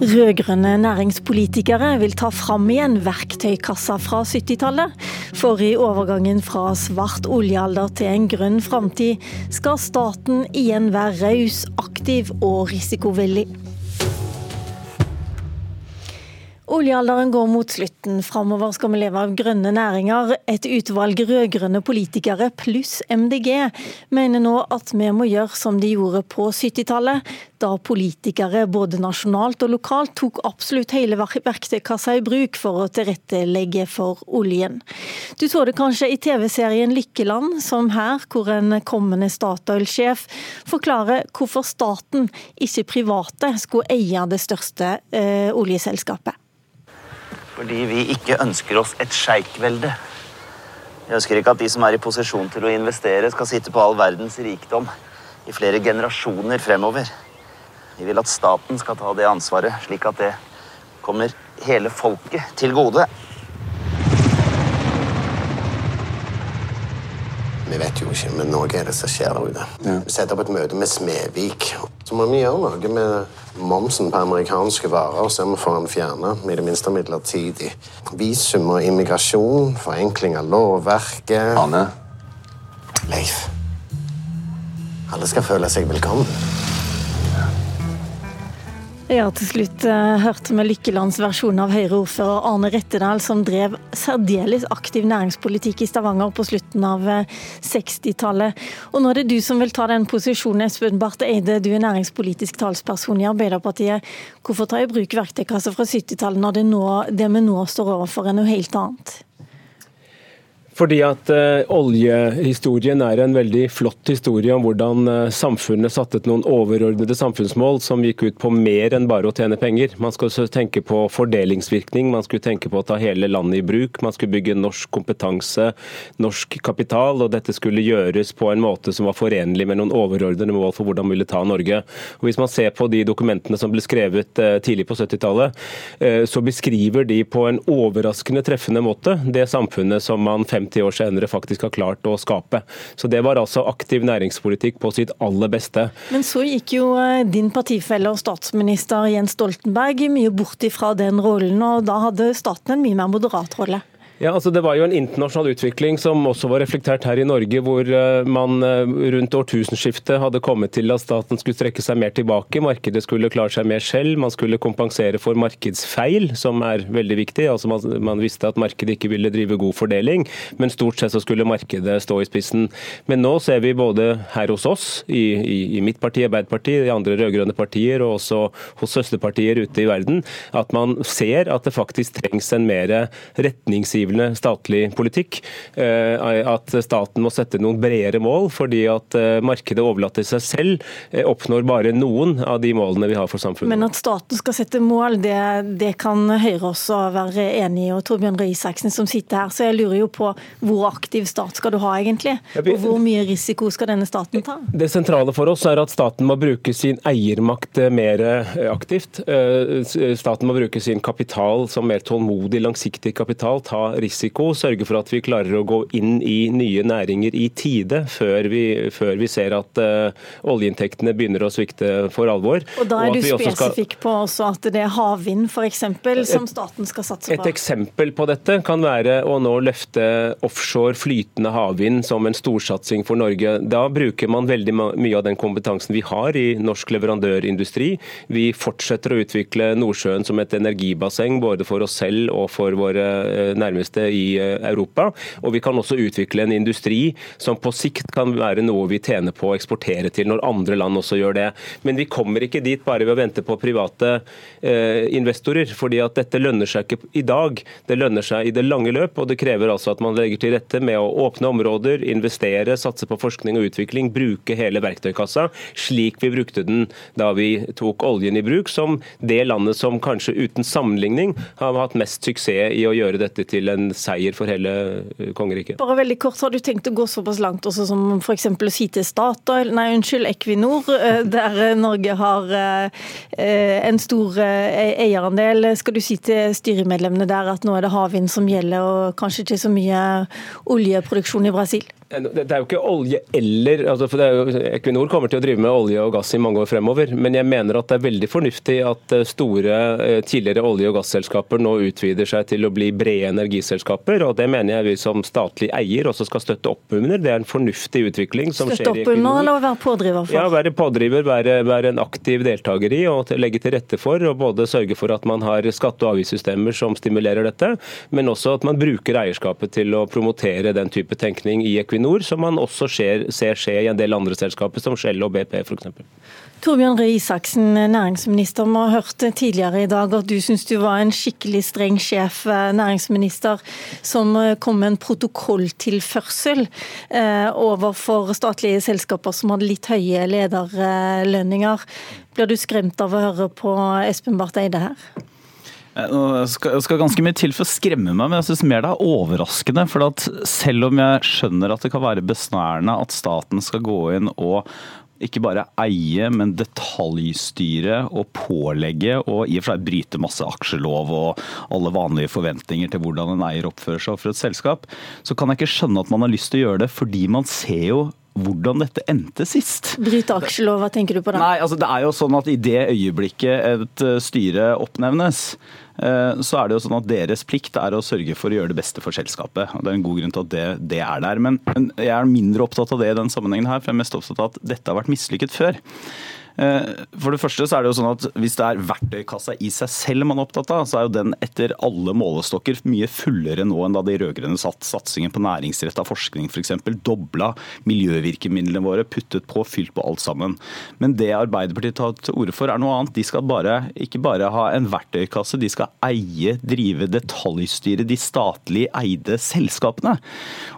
Rød-grønne næringspolitikere vil ta fram igjen verktøykassa fra 70-tallet. For i overgangen fra svart oljealder til en grønn framtid skal staten igjen være raus, aktiv og risikovillig. Oljealderen går mot slutten. Framover skal vi leve av grønne næringer. Et utvalg rød-grønne politikere pluss MDG mener nå at vi må gjøre som de gjorde på 70-tallet, da politikere både nasjonalt og lokalt tok absolutt hele verktøykassa i bruk for å tilrettelegge for oljen. Du så det kanskje i TV-serien Lykkeland, som her, hvor en kommende Statoil-sjef forklarer hvorfor staten, ikke private, skulle eie det største eh, oljeselskapet. Fordi vi ikke ønsker oss et sjeikvelde. Vi ønsker ikke at de som er i posisjon til å investere, skal sitte på all verdens rikdom i flere generasjoner fremover. Vi vil at staten skal ta det ansvaret, slik at det kommer hele folket til gode. Vi vet jo ikke, men noe er det som skjer der ute. Ja. Vi setter opp et møte med Smedvik. Så må vi gjøre noe med momsen på amerikanske varer, så vi får den fjernet, i det minste midlertidig. Visum og immigrasjon, forenkling av lovverket Ane. Leif. Alle skal føle seg velkommen. Ja, til slutt uh, hørte vi Lykkelands versjon av Høyre-ordfører Arne Rettedal, som drev særdeles aktiv næringspolitikk i Stavanger på slutten av uh, eh, 60-tallet. Og nå er det du som vil ta den posisjonen, Espen Barth Eide. Du er næringspolitisk talsperson i Arbeiderpartiet. Hvorfor ta i bruk verktøykassa fra 70-tallet når det, nå, det vi nå står overfor, er noe helt annet? Fordi at uh, Oljehistorien er en veldig flott historie om hvordan uh, samfunnet satte noen overordnede samfunnsmål som gikk ut på mer enn bare å tjene penger. Man skulle tenke på fordelingsvirkning, man skulle tenke på å ta hele landet i bruk. Man skulle bygge norsk kompetanse, norsk kapital, og dette skulle gjøres på en måte som var forenlig med noen overordnede mål for hvordan man ville ta Norge. Og Hvis man ser på de dokumentene som ble skrevet uh, tidlig på 70-tallet, så beskriver de på en overraskende treffende måte det samfunnet som man fem 50 år senere faktisk har klart å skape. Så Det var altså aktiv næringspolitikk på sitt aller beste. Men så gikk jo eh, din partifelle og statsminister Jens Stoltenberg mye bort ifra den rollen, og da hadde staten en mye mer moderat rolle? Ja, altså Det var jo en internasjonal utvikling som også var reflektert her i Norge, hvor eh, man eh, rundt årtusenskiftet hadde kommet til at staten skulle strekke seg mer tilbake. Markedet skulle klare seg mer selv. Man skulle kompensere for markedsfeil, som er veldig viktig. Altså man, man, visste at markedet ikke ville drive god fordeling, men stort sett så skulle markedet stå i spissen. Men nå ser vi både her hos oss, i, i, i mitt parti, Arbeiderpartiet, i andre rød-grønne partier og også hos søsterpartier ute i verden, at man ser at det faktisk trengs en mer retningsgivende pådrivende statlig politikk. Eh, at staten må sette noen bredere mål, fordi at eh, markedet overlater seg selv, eh, oppnår bare noen av de målene vi har for samfunnet. Men at staten skal sette mål, det, det kan Høyre også være enig i. Og Torbjørn Røe Isaksen som sitter her, så jeg lurer jo på hvor aktiv stat skal du ha egentlig? Og hvor mye risiko skal denne staten ta? Det sentrale for oss er at staten må bruke sin eiermakt mer aktivt. Staten må bruke sin kapital som mer tålmodig, langsiktig kapital. Ta risiko, sørge for at vi klarer å gå inn i nye næringer i tide, før vi, før vi ser at uh, oljeinntektene begynner å svikte for alvor. Og Da er og du spesifikk skal... på også at det er havvind f.eks. som staten skal satse på? Et eksempel på dette kan være å nå løfte offshore flytende havvind som en storsatsing for Norge. Da bruker man veldig mye av den kompetansen vi har i norsk leverandørindustri. Vi fortsetter å utvikle Nordsjøen som et energibasseng både for oss selv og for våre eh, nærmeste nærmeste i eh, Europa. Og vi kan også utvikle en industri som på sikt kan være noe vi tjener på å eksportere til, når andre land også gjør det. Men vi kommer ikke dit bare ved å vente på private eh, investorer. fordi at dette lønner seg ikke i dag, det lønner seg i det lange løp. Og det krever altså at man legger til rette med å åpne områder, investere, satse på forskning og utvikling, bruke hele verktøykassa, slik vi brukte den da vi tok oljen i bruk, som det landet som kanskje uten sammenligning har hatt mest suksess i å gjøre dette til en seier for hele kongeriket. Bare veldig kort, Har du tenkt å gå såpass langt også som f.eks. å si til Statoil, nei unnskyld, Equinor, der Norge har en stor eierandel. Skal du si til styremedlemmene der at nå er det havvind som gjelder, og kanskje ikke så mye oljeproduksjon i Brasil? Det er jo ikke olje eller altså for jo, Equinor kommer til å drive med olje og gass i mange år fremover. Men jeg mener at det er veldig fornuftig at eh, store eh, tidligere olje- og gasselskaper nå utvider seg til å bli brede energiselskaper. Og Det mener jeg vi som statlig eier også skal støtte opp under. Det er en fornuftig utvikling som støtte skjer i. Støtte opp under eller være pådriver for? Ja, være pådriver, være, være, en aktiv deltaker i og legge til rette for. og Både sørge for at man har skatte- og avgiftssystemer som stimulerer dette, men også at man bruker eierskapet til å promotere den type tenkning i Equinor som man også ser, ser skje i en del andre selskaper, som Shell og BP f.eks. Torbjørn Røe Isaksen, næringsminister. Vi har hørt tidligere i dag at du syns du var en skikkelig streng sjef, eh, næringsminister, som eh, kom med en protokolltilførsel eh, overfor statlige selskaper som hadde litt høye lederlønninger. Blir du skremt av å høre på Espen Barth Eide her? Jeg skal, ganske mye til for å skremme meg, men jeg synes mer det er overraskende. For selv om jeg skjønner at det kan være besnærende at staten skal gå inn og ikke bare eie, men detaljstyre og pålegge og i og for seg bryte masse aksjelov og alle vanlige forventninger til hvordan en eier oppfører seg for et selskap, så kan jeg ikke skjønne at man har lyst til å gjøre det, fordi man ser jo hvordan dette endte sist. Bryte aksjelov, hva tenker du på da? Nei, altså Det er jo sånn at i det øyeblikket et styre oppnevnes, Eh, så er det jo sånn at deres plikt er å sørge for å gjøre det beste for selskapet. og Det er en god grunn til at det, det er der. Men jeg er mindre opptatt av det i den sammenhengen her, for jeg er mest opptatt av at dette har vært mislykket før. Eh, for det første så er det jo sånn at Hvis det er verktøykassa i seg selv man er opptatt av, så er jo den etter alle målestokker mye fullere nå enn da de rød-grønne satt satsingen på næringsretta forskning f.eks. Dobla miljøvirkemidlene våre, puttet på, fylt på alt sammen. Men det Arbeiderpartiet tar til orde for er noe annet. De skal bare, ikke bare ha en verktøykasse, de skal eie, drive, detaljstyre de statlig eide selskapene.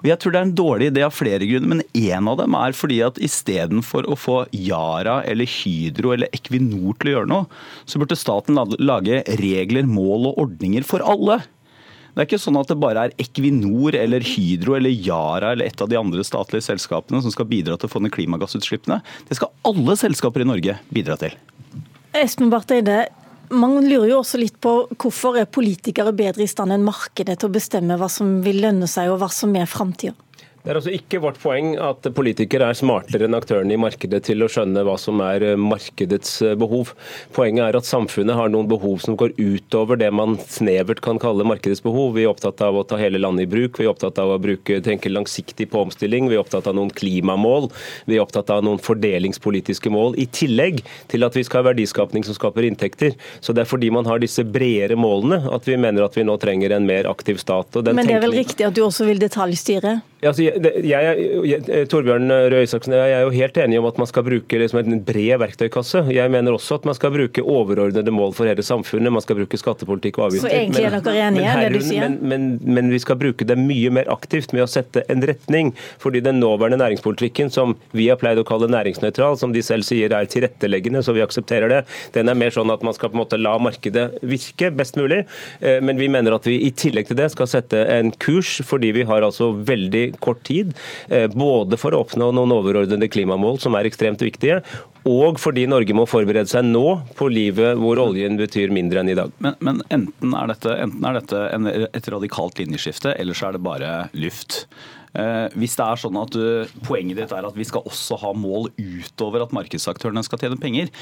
Og Jeg tror det er en dårlig idé av flere grunner, men en av dem er fordi at istedenfor å få Yara eller Hydro Hydro eller Equinor til å gjøre noe, så burde staten lage regler, mål og ordninger for alle. Det er ikke sånn at det bare er Equinor eller Hydro eller Yara eller et av de andre statlige selskapene som skal bidra til å få ned klimagassutslippene. Det skal alle selskaper i Norge bidra til. Espen Barth Eide, man lurer jo også litt på hvorfor er politikere bedre i stand enn markedet til å bestemme hva som vil lønne seg og hva som er framtida? Det er altså ikke vårt poeng at politikere er smartere enn aktørene i markedet til å skjønne hva som er eh, markedets eh, behov. Poenget er at samfunnet har noen behov som går utover det man snevert kan kalle markedets behov. Vi er opptatt av å ta hele landet i bruk, vi er opptatt av å bruke, tenke langsiktig på omstilling, vi er opptatt av noen klimamål, vi er opptatt av noen fordelingspolitiske mål, i tillegg til at vi skal ha verdiskapning som skaper inntekter. Så Det er fordi man har disse bredere målene at vi mener at vi nå trenger en mer aktiv stat. Men det er vel riktig at du også vil detaljstyre? Altså, jeg, jeg, Torbjørn Røe Isaksen jeg er jo helt enig om at man skal bruke liksom en bred verktøykasse. Jeg mener også at man skal bruke overordnede mål for hele samfunnet. Man skal bruke skattepolitikk og avgifter. Så egentlig er dere enige i det du sier? Men, men, men, vi skal bruke det mye mer aktivt med å sette en retning. Fordi den nåværende næringspolitikken, som vi har pleid å kalle næringsnøytral, som de selv sier er tilretteleggende, så vi aksepterer det, den er mer sånn at man skal på en måte la markedet virke best mulig. Eh, men vi mener at vi i tillegg til det skal sette en kurs, fordi vi har altså veldig kort tid. Eh, både for å oppnå noen overordnede klimamål som er ekstremt viktige, og fordi Norge må forberede seg nå på livet hvor oljen betyr mindre enn i dag. Men, men enten er dette, enten er dette en, et radikalt linjeskifte, eller så er det bare luft. Eh, hvis det er sånn at du, Poenget ditt er at vi skal også ha mål utover at markedsaktørene skal tjene penger.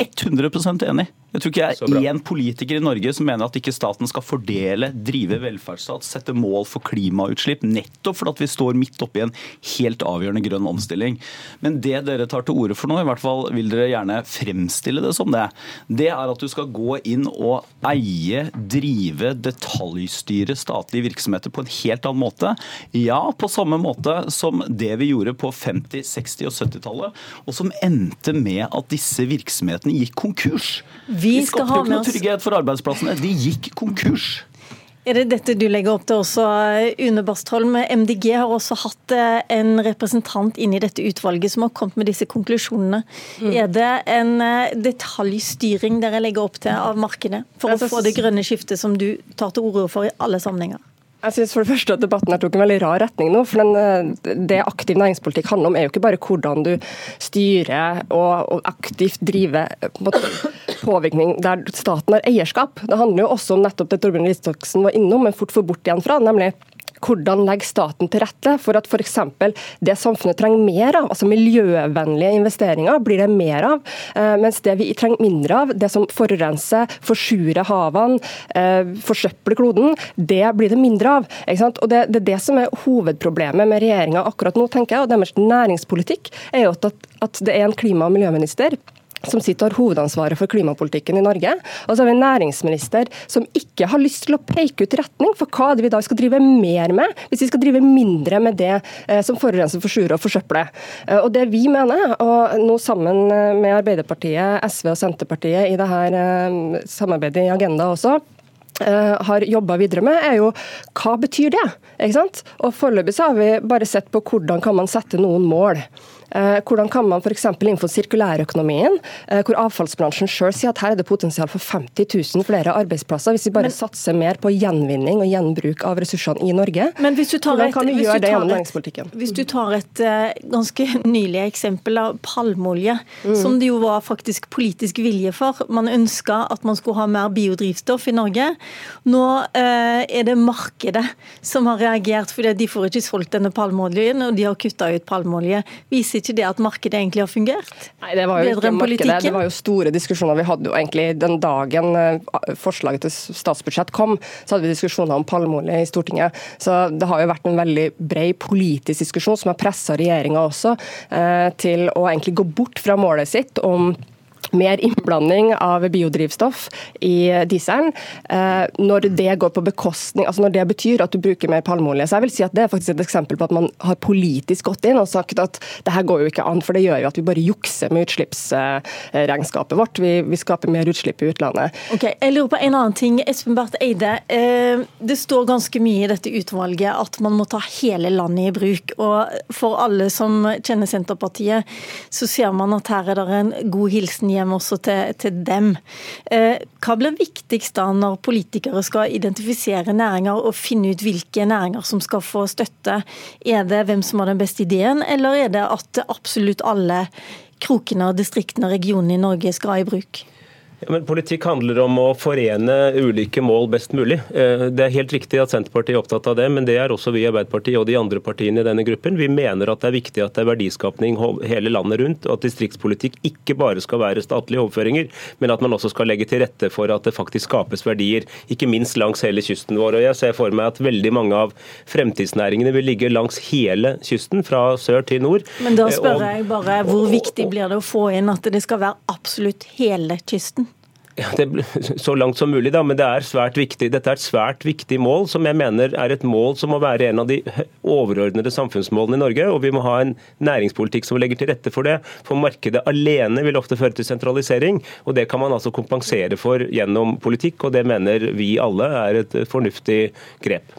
100% enig. Jeg tror ikke jeg er én politiker i Norge som mener at ikke staten skal fordele, drive velferdsstat, sette mål for klimautslipp, nettopp fordi vi står midt oppi en helt avgjørende grønn omstilling. Men det dere tar til orde for nå, i hvert fall vil dere gjerne fremstille det som det, det er at du skal gå inn og eie, drive, detaljstyre statlige virksomheter på en helt annen måte. Ja, på samme måte som det vi gjorde på 50-, 60- og 70-tallet, og som endte med at disse virksomhetene gikk konkurs. Vi de skapte jo ikke noe trygghet for arbeidsplassene. De gikk konkurs. Er det dette du legger opp til også, Une Bastholm? MDG har også hatt eh, en representant inn i dette utvalget som har kommet med disse konklusjonene. Mm. Er det en eh, detaljstyring dere legger opp til av markedet for å få det grønne skiftet som du tar til orde for i alle sammenhenger? Jeg synes for det første at Debatten her tok en veldig rar retning nå. for den, eh, Det aktiv næringspolitikk handler om, er jo ikke bare hvordan du styrer og, og aktivt driver eh, på påvirkning der staten har eierskap. Det handler jo også om nettopp det Torbjørn Listoksen var innom, men fort får bort igjen fra, nemlig hvordan legger staten til rette for at f.eks. det samfunnet trenger mer av, altså miljøvennlige investeringer, blir det mer av. Eh, mens det vi trenger mindre av, det som forurenser, forsurer havene, eh, forsøpler kloden, det blir det mindre av. Og det, det, er det som er hovedproblemet med regjeringa akkurat nå, tenker jeg. Og deres næringspolitikk er jo at, at det er en klima- og miljøminister som sitter og har hovedansvaret for klimapolitikken i Norge. Og så har vi en næringsminister som ikke har lyst til å peke ut retning for hva det vi da skal drive mer med, hvis vi skal drive mindre med det eh, som forurenser, forsurer og forsøpler. Eh, og det vi mener, og nå sammen eh, med Arbeiderpartiet, SV og Senterpartiet i det her samarbeidet i Agenda også, har jobba videre med, er jo hva betyr det? Ikke sant? Og Foreløpig har vi bare sett på hvordan kan man sette noen mål. Eh, hvordan kan man f.eks. innenfor sirkulærøkonomien, eh, hvor avfallsbransjen selv sier at her er det potensial for 50 000 flere arbeidsplasser, hvis vi bare men, satser mer på gjenvinning og gjenbruk av ressursene i Norge. Men hvis du tar hvordan kan vi gjøre det gjennom næringspolitikken? Hvis du tar et uh, ganske nylig eksempel av palmeolje, mm. som det jo var faktisk politisk vilje for. Man ønska at man skulle ha mer biodrivstoff i Norge. Nå uh, er det markedet som har reagert, fordi de får ikke solgt denne palmeoljen, og de har kutta ut palmeolje. Viser ikke det at markedet egentlig har fungert? Nei, det var jo ikke markedet. Det var jo store diskusjoner. Vi hadde jo egentlig den dagen eh, forslaget til statsbudsjett kom, så hadde vi diskusjoner om palmeolje i Stortinget. Så det har jo vært en veldig bred politisk diskusjon som har pressa regjeringa også eh, til å egentlig gå bort fra målet sitt om mer innblanding av biodrivstoff i dieselen, eh, når det går på bekostning, altså når det betyr at du bruker mer palmeolje. Så jeg vil si at Det er faktisk et eksempel på at man har politisk gått inn og sagt at det her går jo ikke an, for det gjør jo at vi bare jukser med utslippsregnskapet vårt. Vi, vi skaper mer utslipp i utlandet. Ok, Jeg lurer på en annen ting. Espen Barth Eide, eh, det står ganske mye i dette utvalget at man må ta hele landet i bruk. og For alle som kjenner Senterpartiet, så ser man at her er det en god hilsen hjem hjem også til, til dem. Eh, hva blir viktigst da når politikere skal identifisere næringer og finne ut hvilke næringer som skal få støtte? Er det hvem som har den beste ideen, eller er det at absolutt alle krokene, distriktene og regionene i Norge skal ha i bruk? Ja, men Politikk handler om å forene ulike mål best mulig. Eh, det er helt riktig at Senterpartiet er opptatt av det, men det er også vi i Arbeiderpartiet og de andre partiene i denne gruppen. Vi mener at det er viktig at det er verdiskapning hele landet rundt, og at distriktspolitikk ikke bare skal være statlige overføringer, men at man også skal legge til rette for at det faktisk skapes verdier, ikke minst langs hele kysten vår. Og Jeg ser for meg at veldig mange av fremtidsnæringene vil ligge langs hele kysten, fra sør til nord. Men da spør jeg bare, hvor viktig blir det å få inn at det skal være absolutt hele kysten? Det, så langt som mulig, da, men det er svært viktig. dette er et svært viktig mål, som jeg mener er et mål som må være en av de overordnede samfunnsmålene i Norge. og Vi må ha en næringspolitikk som legger til rette for det. For markedet alene vil ofte føre til sentralisering, og det kan man altså kompensere for gjennom politikk. og Det mener vi alle er et fornuftig grep.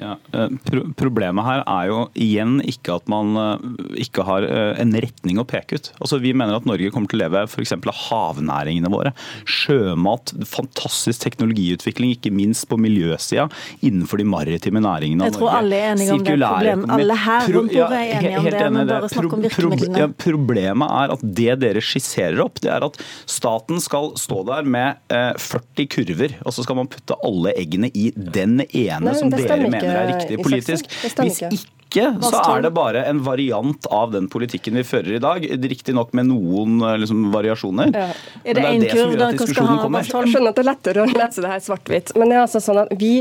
Ja, eh, problemet her er jo igjen ikke at man eh, ikke har eh, en retning å peke ut. Altså, Vi mener at Norge kommer til å leve f.eks. av havnæringene våre sjømat, fantastisk teknologiutvikling, ikke minst på miljøsida innenfor de maritime næringene. Jeg tror alle er enige om det problemet. Alle her rundt bordet er enige om det. Men bare snakk om virkemidlene. Ja, problemet er at det dere skisserer opp, det er at staten skal stå der med 40 eh, kurver, og så skal man putte alle eggene i den ene Nei, som dere mener er riktig politisk. Hvis ikke ikke, så er det bare en variant av den politikken vi fører i dag. Riktignok med noen eh, liksom, variasjoner. Ja. Er det én kurv dere skal ha? Jeg skjønner at det er lettere å lese det her svart-hvitt. Men det er altså sånn at vi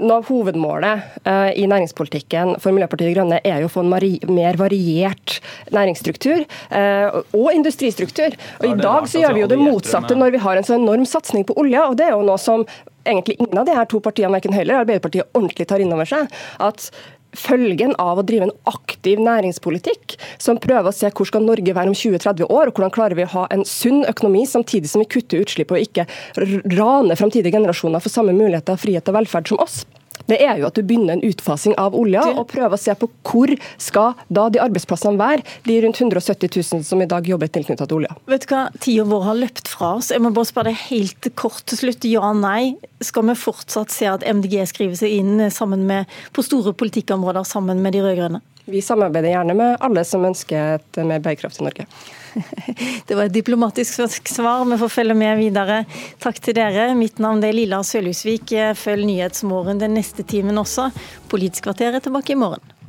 noe av hovedmålet uh, i næringspolitikken for Miljøpartiet De Grønne er jo å få en mer variert næringsstruktur uh, og industristruktur. Og I dag så gjør vi jo det motsatte når vi har en så enorm satsing på olje. og det er jo noe som egentlig ingen av de her to partiene, verken Høyre eller Arbeiderpartiet, ordentlig tar inn over seg. at følgen av å drive en aktiv næringspolitikk som prøver å se hvor skal Norge være om 20-30 år, og hvordan klarer vi å ha en sunn økonomi samtidig som vi kutter utslipp og ikke raner framtidige generasjoner for samme muligheter, frihet og velferd som oss. Det er jo at du begynner en utfasing av olja, og prøver å se på hvor skal da de arbeidsplassene være, de rundt 170 000 som i dag jobber tilknyttet til olja. Vet du hva, Tida vår har løpt fra oss. Jeg må bare spørre deg helt kort til slutt. Ja, nei. Skal vi fortsatt se at MDG skriver seg inn sammen med, på store politikkområder sammen med de rød-grønne? Vi samarbeider gjerne med alle som ønsker et mer bærekraftig Norge. Det var et diplomatisk svar. Vi får følge med videre. Takk til dere. Mitt navn er Lilla Sølhusvik. Følg Nyhetsmorgen den neste timen også. Politisk kvarter er tilbake i morgen.